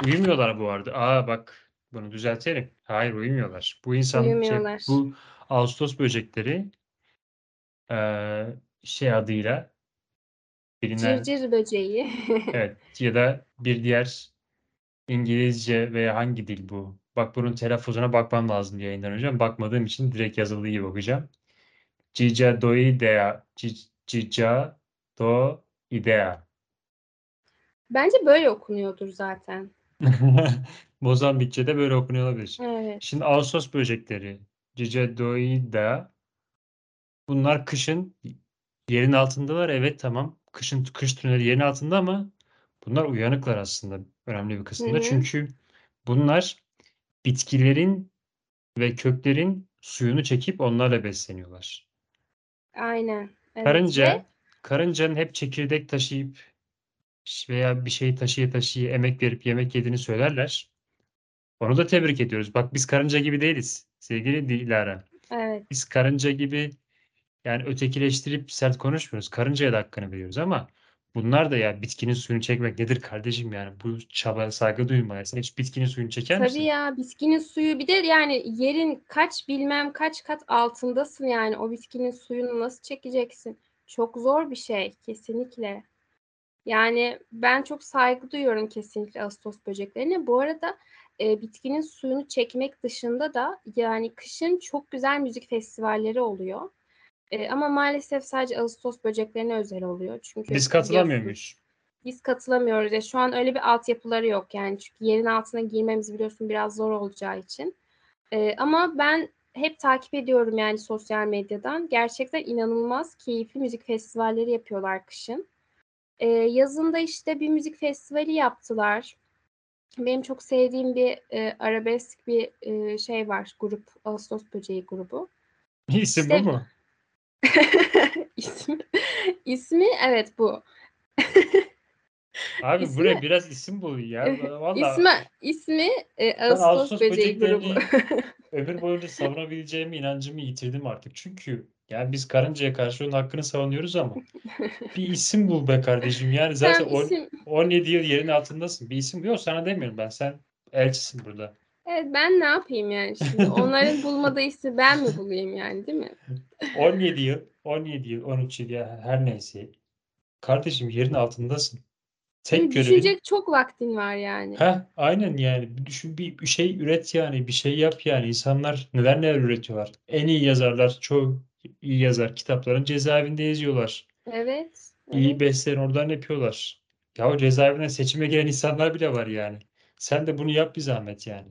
Speaker 2: Uyumuyorlar bu arada. Aa bak bunu düzeltelim. Hayır uyumuyorlar. Bu insan şey,
Speaker 3: Uyumuyorlar.
Speaker 2: bu Ağustos böcekleri eee, şey adıyla bilinen
Speaker 3: Cırcır böceği. [LAUGHS]
Speaker 2: evet ya da bir diğer İngilizce veya hangi dil bu? Bak bunun telaffuzuna bakmam lazım yayından önce. Bakmadığım için direkt yazıldığı gibi bakacağım. Cicadoidea. Cic- Cicadoidea.
Speaker 3: Bence böyle okunuyordur zaten. [LAUGHS]
Speaker 2: Mozambikçe de böyle okunuyor olabilir.
Speaker 3: Evet.
Speaker 2: Şimdi Ağustos böcekleri, Cicadoidea. Bunlar kışın yerin altındalar. Evet tamam. Kışın kış tüneli yerin altında ama bunlar uyanıklar aslında önemli bir kısımda.
Speaker 3: Hı hı.
Speaker 2: Çünkü bunlar bitkilerin ve köklerin suyunu çekip onlarla besleniyorlar.
Speaker 3: Aynen. Evet.
Speaker 2: Karınca, karıncanın hep çekirdek taşıyıp veya bir şey taşıya taşıya emek verip yemek yediğini söylerler. Onu da tebrik ediyoruz. Bak biz karınca gibi değiliz sevgili Dilara.
Speaker 3: evet.
Speaker 2: Biz karınca gibi yani ötekileştirip sert konuşmuyoruz. Karıncaya da hakkını veriyoruz ama bunlar da ya bitkinin suyunu çekmek nedir kardeşim yani bu çabaya saygı duymayız. Sen hiç bitkinin suyunu çeker
Speaker 3: Tabii
Speaker 2: misin?
Speaker 3: ya bitkinin suyu bir de yani yerin kaç bilmem kaç kat altındasın yani o bitkinin suyunu nasıl çekeceksin? Çok zor bir şey kesinlikle. Yani ben çok saygı duyuyorum kesinlikle Ağustos böceklerine. Bu arada e, bitkinin suyunu çekmek dışında da yani kışın çok güzel müzik festivalleri oluyor. E, ama maalesef sadece Ağustos böceklerine özel oluyor. Çünkü
Speaker 2: Biz katılamıyor muyuz?
Speaker 3: biz katılamıyoruz. Ya şu an öyle bir altyapıları yok yani çünkü yerin altına girmemiz biliyorsun biraz zor olacağı için. Ee, ama ben hep takip ediyorum yani sosyal medyadan. Gerçekten inanılmaz keyifli müzik festivalleri yapıyorlar kışın. Ee, yazında işte bir müzik festivali yaptılar. Benim çok sevdiğim bir e, arabesk bir e, şey var grup Ağustos Böceği grubu.
Speaker 2: İsim
Speaker 3: İşte-
Speaker 2: bu mu? [LAUGHS]
Speaker 3: ismi, ismi evet bu. [LAUGHS]
Speaker 2: Abi
Speaker 3: İsmi-
Speaker 2: buraya biraz isim bul ya. Vallahi
Speaker 3: İsmi ismi e, Ağustos,
Speaker 2: Ağustos
Speaker 3: Böceği grubu. [LAUGHS]
Speaker 2: ömür boyunca savunabileceğime inancımı yitirdim artık. Çünkü yani biz karıncaya karşı onun hakkını savunuyoruz ama [LAUGHS] bir isim bul be kardeşim. Yani zaten
Speaker 3: Sen
Speaker 2: on-
Speaker 3: isim
Speaker 2: 17 yıl yerin altındasın. Bir isim yok sana demiyorum ben. Sen elçisin burada.
Speaker 3: Evet ben ne yapayım yani şimdi? [LAUGHS] Onların bulmadığı ismi ben mi bulayım yani değil mi?
Speaker 2: 17 yıl, 17 yıl, 13 yıl ya her neyse. Kardeşim yerin altındasın. Tek
Speaker 3: Yani
Speaker 2: görevin
Speaker 3: Düşünecek çok vaktin var yani.
Speaker 2: Heh, aynen yani bir düşün bir, bir şey üret yani bir şey yap yani insanlar neler neler üretiyorlar. En iyi yazarlar çoğu yazar kitapların cezaevinde yazıyorlar.
Speaker 3: Evet.
Speaker 2: İyi
Speaker 3: evet.
Speaker 2: bestlerini oradan yapıyorlar. Ya o cezaevinden seçime giren insanlar bile var yani. Sen de bunu yap bir zahmet yani.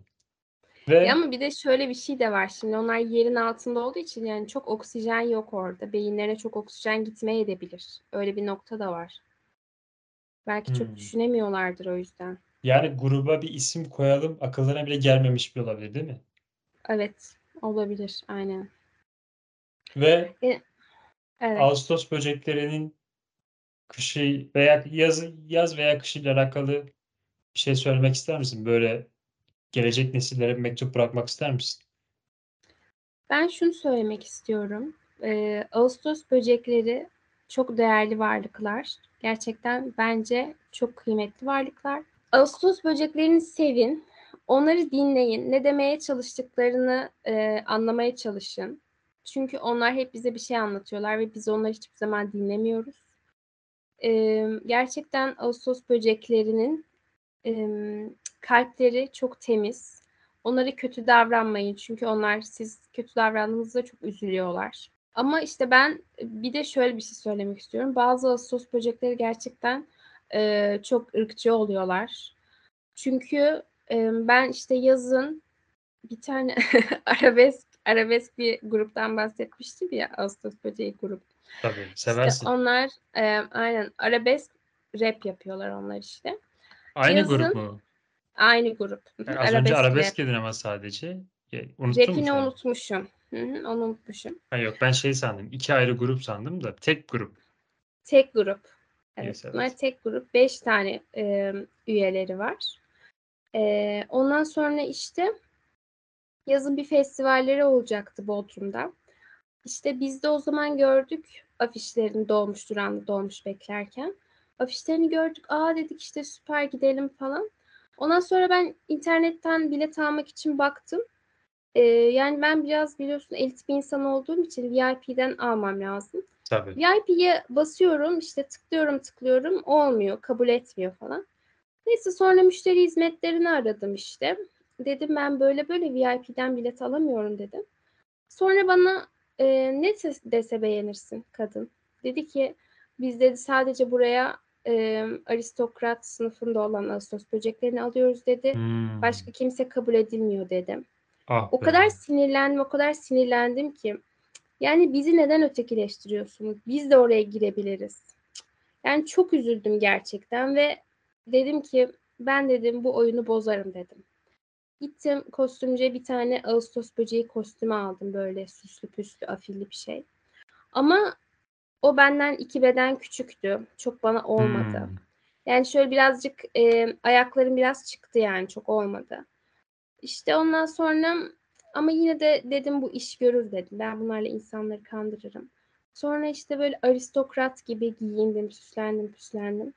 Speaker 2: Ve
Speaker 3: Ya ama bir de şöyle bir şey de var şimdi onlar yerin altında olduğu için yani çok oksijen yok orada. Beyinlerine çok oksijen gitmeye edebilir. Öyle bir nokta da var. Belki çok
Speaker 2: Hmm.
Speaker 3: düşünemiyorlardır o yüzden.
Speaker 2: yani gruba bir isim koyalım akıllarına bile gelmemiş bir olabilir değil mi?
Speaker 3: Evet. Olabilir. Aynen.
Speaker 2: Ve
Speaker 3: Evet.
Speaker 2: Ağustos böceklerinin kışı veya yaz, yaz veya kışıyla alakalı bir şey söylemek ister misin? Böyle gelecek nesillere bir mektup bırakmak ister misin?
Speaker 3: Ben şunu söylemek istiyorum. Ee, Ağustos böcekleri çok değerli varlıklar. Gerçekten bence çok kıymetli varlıklar. Ağustos böceklerini sevin. Onları dinleyin. Ne demeye çalıştıklarını e, anlamaya çalışın. Çünkü onlar hep bize bir şey anlatıyorlar ve biz onları hiçbir zaman dinlemiyoruz. emm, gerçekten ağustos böceklerinin, emm, kalpleri çok temiz. Onlara kötü davranmayın çünkü onlar siz kötü davrandığınızda çok üzülüyorlar. Ama, işte, ben bir de şöyle bir şey söylemek istiyorum. Bazı ağustos böcekleri gerçekten, eee, çok ırkçı oluyorlar. Çünkü, emm, ben, işte, yazın bir tane [LAUGHS] arabesk arabesk bir gruptan bahsetmiştim ya, ağustos böceği grup.
Speaker 2: Tabii,
Speaker 3: İşte,
Speaker 2: seversin.
Speaker 3: onlar, eee, aynen arabesk rap yapıyorlar onlar, işte.
Speaker 2: Aynı grup
Speaker 3: Yazın
Speaker 2: mu?
Speaker 3: Aynı grup.
Speaker 2: E, az önce
Speaker 3: Arabesk
Speaker 2: arabesk
Speaker 3: rap.
Speaker 2: dedin ama sadece. Unuttun
Speaker 3: Rap'ini unutmuşum. Hı hı, onu unutmuşum.
Speaker 2: Ha, yok, ben şey sandım, 2 ayrı grup sandım da tek grup.
Speaker 3: Tek grup. Evet,
Speaker 2: Yes,
Speaker 3: bunlar
Speaker 2: evet.
Speaker 3: tek grup. 5 tane, emm, üyeleri var. Eee, ondan sonra, işte, yazın bir festivalleri olacaktı Bodrum'da. İşte, biz de o zaman gördük afişlerini dolmuş durağında dolmuş beklerken. Afişlerini gördük. "A!" dedik, işte, "Süper, gidelim." falan. Ondan sonra ben internetten bilet almak için baktım. Eee, yani, ben biraz biliyorsun elit bir insan olduğum için VIP'den almam lazım.
Speaker 2: Tabii.
Speaker 3: VIP'ye basıyorum, işte, tıklıyorum, tıklıyorum, olmuyor, kabul etmiyor falan. Neyse sonra müşteri hizmetlerini aradım, işte. Dedim, "Ben böyle böyle VIP'den bilet alamıyorum." dedim. Sonra bana, eee, ne dese beğenirsin kadın. Dedi ki, "Biz" dedi, "sadece buraya, emm, aristokrat sınıfında olan ağustos böceklerini alıyoruz." dedi.
Speaker 2: Hımm.
Speaker 3: "Başka kimse kabul edilmiyor." dedi.
Speaker 2: Ah
Speaker 3: O kadar
Speaker 2: be!
Speaker 3: sinirlendim, o kadar sinirlendim ki. Yani, bizi neden ötekileştiriyorsunuz? Biz de oraya girebiliriz. Yani, çok üzüldüm gerçekten ve dedim ki, "Ben" dedim, "bu oyunu bozarım." dedim. Gittim kostümcüye bir tane ağustos böceği kostümü aldım, böyle süslü püslü, afilli bir şey. Ama o benden 2 beden küçüktü. Çok bana olmadı.
Speaker 2: Hımm.
Speaker 3: Yani, şöyle birazcık, emm, ayaklarım biraz çıktı yani, çok olmadı. İşte, ondan sonra ama yine de dedim, "Bu iş görür." dedim. "Ben bunlarla insanları kandırırım." Sonra, işte, böyle aristokrat gibi giyindim, süslendim püslendim.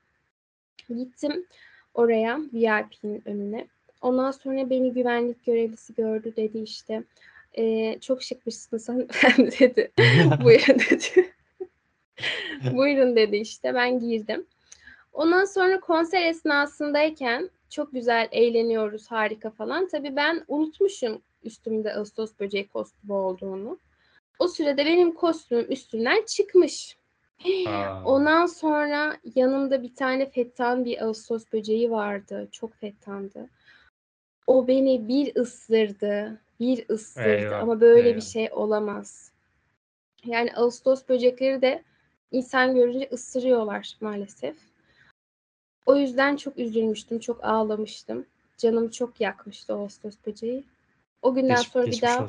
Speaker 3: Gittim oraya, VIP'nin önüne. Ondan sonra beni güvenlik görevlisi gördü, dedi, işte, eee, "Çok şıkmışsınız hanımefendi." [LAUGHS] dedi. [LAUGHS] "Buyurun." dedi. "Buyurun." dedi, işte. Ben girdim. Ondan sonra konser esnasındayken çok güzel eğleniyoruz, harika falan. Tabii ben unutmuşum üstümde ağustos böceği kostümü olduğunu. O sırada benim kostümüm üstümden çıkmış.
Speaker 2: A!
Speaker 3: Ondan sonra yanımda bir tane fettan bir ağustos böceği vardı. Çok fettandı. O beni bir ısırdı, bir ısırdı
Speaker 2: Eyvah,
Speaker 3: ama böyle bir
Speaker 2: eyvah.
Speaker 3: şey olamaz. Yani, ağustos böcekleri de insan görünce ısırıyorlar maalesef. O yüzden çok üzülmüştüm, çok ağlamıştım. Canımı çok yakmıştı ağustos böceği. O günden
Speaker 2: Geç
Speaker 3: sonra bir daha.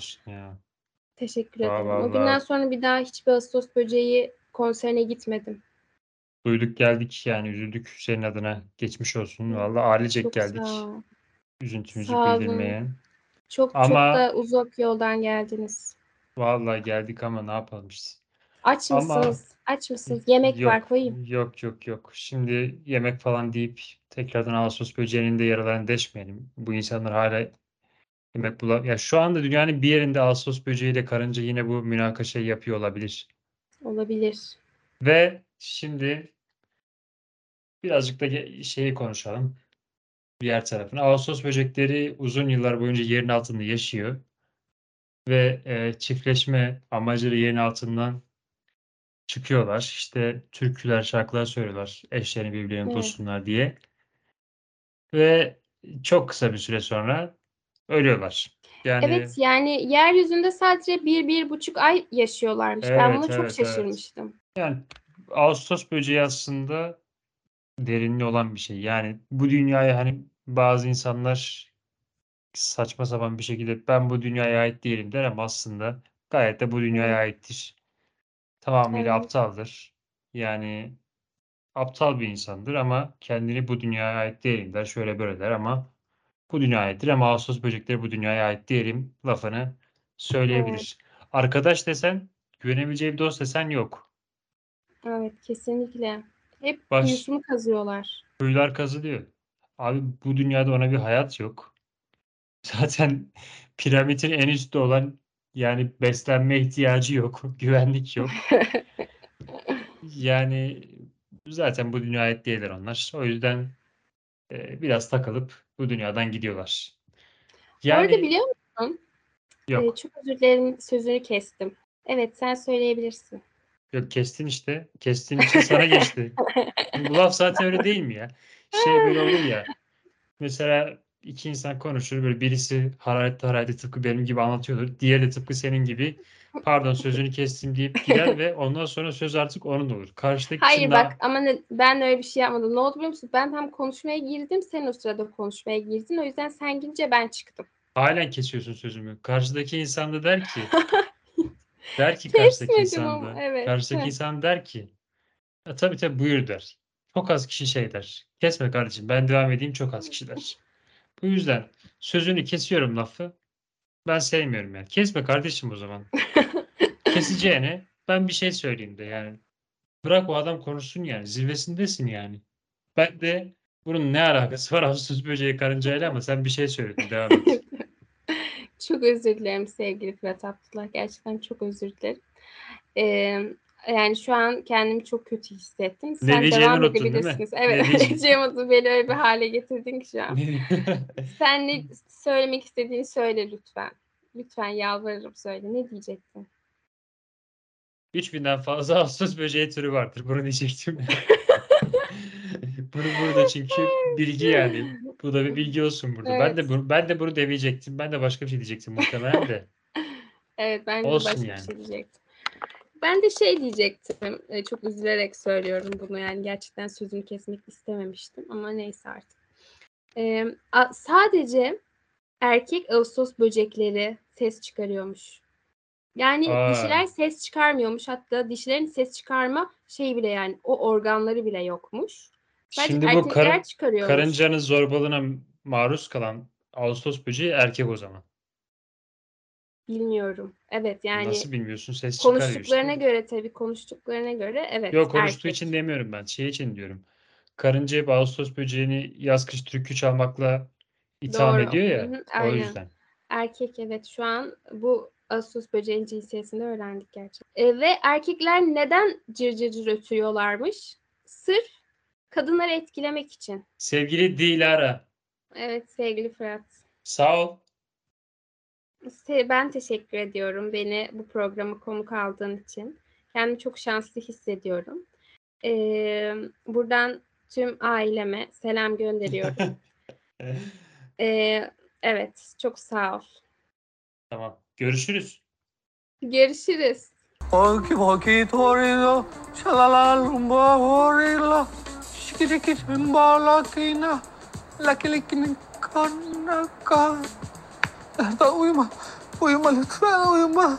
Speaker 3: Teşekkür
Speaker 2: A,
Speaker 3: ederim. O günden sonra bir daha hiçbir ağustos böceği konserine gitmedim.
Speaker 2: Duyduk geldik, yani, üzüldük senin adına. Geçmiş olsun. Valla ailecek
Speaker 3: Çok sağ
Speaker 2: geldik
Speaker 3: ol.
Speaker 2: Üzüntümüzü
Speaker 3: Sağ olun.
Speaker 2: bildirmeye.
Speaker 3: Çok çok
Speaker 2: Ama
Speaker 3: da uzak yoldan geldiniz.
Speaker 2: Vallahi geldik ama ne yapalım işte.
Speaker 3: Aç
Speaker 2: Ama
Speaker 3: mısınız? Aç mısınız? [LAUGHS] Yemek var,
Speaker 2: yok,
Speaker 3: koyayım.
Speaker 2: yok, yok, yok. Şimdi yemek falan deyip tekrardan ağustos böceğinin de yaralarını deşmeyelim. Bu insanlar hâlâ yemek bula ya, şu anda dünyanın bir yerinde ağustos böceğiyle karınca yine bu münakaşayı yapıyor olabilir.
Speaker 3: Olabilir.
Speaker 2: Ve şimdi birazcık da ge şeyi konuşalım, diğer tarafını. Ağustos böcekleri uzun yıllar boyunca yerin altında yaşıyor ve, eee, çiftleşme amacıyla yerin altından çıkıyorlar. İşte, türküler, şarkılar söylüyorlar eşlerini birbirlerini
Speaker 3: Evet.
Speaker 2: bulsunlar diye. Ve çok kısa bir süre sonra ölüyorlar. Yani
Speaker 3: Evet, yani, yeryüzünde sadece 1-1,5 ay yaşıyorlarmış. Ben
Speaker 2: Evet,
Speaker 3: buna çok
Speaker 2: evet, evet.
Speaker 3: şaşırmıştım.
Speaker 2: Yani, ağustos böceği aslında derinliği olan bir şey. Yani, bu dünyaya, hani, bazı insanlar saçma sapan bir şekilde "Ben bu dünyaya ait değilim." der ama aslında gayet de bu dünyaya
Speaker 3: Evet.
Speaker 2: aittir. Tamamıyla
Speaker 3: Evet.
Speaker 2: aptaldır. Yani, aptal bir insandır ama kendini "Bu dünyaya ait değilim." der, şöyle böyle der ama bu dünyaya aittir ama ağustos böcekleri "Bu dünyaya ait değilim." lafını
Speaker 3: Evet.
Speaker 2: söyleyebilir. Arkadaş desen, güvenebileceği bir dost desen yok.
Speaker 3: Evet, kesinlikle. Hep
Speaker 2: Baş
Speaker 3: kuyusunu kazıyorlar.
Speaker 2: Kuyular kazılıyor. Abi, bu dünyada ona bir hayat yok. [LAUGHS] Zaten piramidin en üstte olan, yani, beslenme ihtiyacı yok, [LAUGHS] güvenlik yok. Yani, Zaten bu dünyaya değiller onlar. O yüzden e, biraz takılıp bu dünyadan gidiyorlar. Yani
Speaker 3: biliyor musun?
Speaker 2: yok.
Speaker 3: Ee, çok özür dilerim sözünü kestim. Evet sen söyleyebilirsin.
Speaker 2: Yok kestin işte. Kestiğin için sana geçti. [LAUGHS] Bu laf zaten öyle değil mi ya? Şey böyle olur ya. Mesela iki insan konuşur böyle birisi hararetli hararetli tıpkı benim gibi anlatıyordur. Diğeri de tıpkı senin gibi pardon sözünü kestim deyip gider ve [LAUGHS] ondan sonra söz artık onun olur. Karşıdaki
Speaker 3: Hayır bak ama ne- ben öyle bir şey yapmadım. Ne oldu biliyor musun? Ben tam konuşmaya girdim. Sen o sırada konuşmaya girdin. O yüzden sen girince ben çıktım.
Speaker 2: halen kesiyorsun sözümü. Karşıdaki insan da der ki [LAUGHS] der ki karşıdaki
Speaker 3: Kesmedim
Speaker 2: insan
Speaker 3: ama,
Speaker 2: da
Speaker 3: evet.
Speaker 2: karşıdaki insan der ki "Ya tabii tabii buyur der. Çok az kişi şey der. Kesme kardeşim ben devam edeyim çok az kişi der. Bu yüzden sözünü kesiyorum lafı. Ben sevmiyorum yani. Kesme kardeşim o zaman. [LAUGHS] Keseceğine ben bir şey söyleyeyim de yani. Bırak o adam konuşsun yani. Zirvesindesin yani. Ben de bunun ne alakası var Ağustos böceği karıncayla ama sen bir şey söyledin. Devam et. [LAUGHS]
Speaker 3: Çok özür dilerim sevgili Fırat Abdullah. Gerçekten çok özür dilerim. Ee, yani şu an kendimi çok kötü hissettim. Sen
Speaker 2: diyeceğini
Speaker 3: devam
Speaker 2: mi?
Speaker 3: edebilirsiniz. Evet, unuttum. Beni öyle bir hale getirdin ki şu an. [LAUGHS] Sen ne söylemek istediğini söyle lütfen. Lütfen yalvarırım söyle. Ne diyecektin?
Speaker 2: 3000'den fazla [LAUGHS] Ağustos böceği türü vardır. Bunu diyecektim. [LAUGHS] Bunu burada çünkü bilgi yani. Bu da bir bilgi olsun burada. Ben de
Speaker 3: Evet.
Speaker 2: bunu, ben de bunu demeyecektim. Ben de başka bir şey diyecektim muhtemelen de.
Speaker 3: Evet ben de başka
Speaker 2: yani.
Speaker 3: bir şey diyecektim. Ben de şey diyecektim. e, Çok üzülerek söylüyorum bunu yani gerçekten sözünü kesmek istememiştim ama neyse artık. Ee, a- sadece erkek Ağustos böcekleri ses çıkarıyormuş. Yani
Speaker 2: Aa.
Speaker 3: dişiler ses çıkarmıyormuş. Hatta dişilerin ses çıkarma şeyi bile yani o organları bile yokmuş. Sadece
Speaker 2: Şimdi bu
Speaker 3: çıkarıyormuş.
Speaker 2: karıncanın zorbalığına maruz kalan Ağustos böceği erkek o zaman.
Speaker 3: Bilmiyorum. Evet yani
Speaker 2: Nasıl bilmiyorsun? Ses çıkarıyor işte.
Speaker 3: konuştuklarına göre tabii konuştuklarına göre evet.
Speaker 2: Yok konuştuğu
Speaker 3: erkek.
Speaker 2: için demiyorum ben. Şey için diyorum. Karınca hep Ağustos böceğini yaz kış türkü çalmakla itham
Speaker 3: Doğru.
Speaker 2: ediyor ya.
Speaker 3: Hı hı,
Speaker 2: o
Speaker 3: aynen.
Speaker 2: yüzden.
Speaker 3: Erkek evet şu an bu Ağustos böceğin cinsiyetini öğrendik gerçekten. E, ve erkekler neden cır cır cır ötüyorlarmış? Sırf kadınları etkilemek için.
Speaker 2: Sevgili Dilara.
Speaker 3: Evet sevgili Fırat.
Speaker 2: Sağ ol.
Speaker 3: Ben teşekkür ediyorum beni bu programa konuk aldığın için. Kendimi çok şanslı hissediyorum. Ee, buradan tüm aileme selam gönderiyorum. [LAUGHS] Ee, evet çok sağ ol.
Speaker 2: tamam. Görüşürüz.
Speaker 3: Görüşürüz.
Speaker 4: Oki poki torino, shalala lumba horila, shikiriki timba lakina, lakilikini kanaka. 哎，他为什么？为什么？为什么？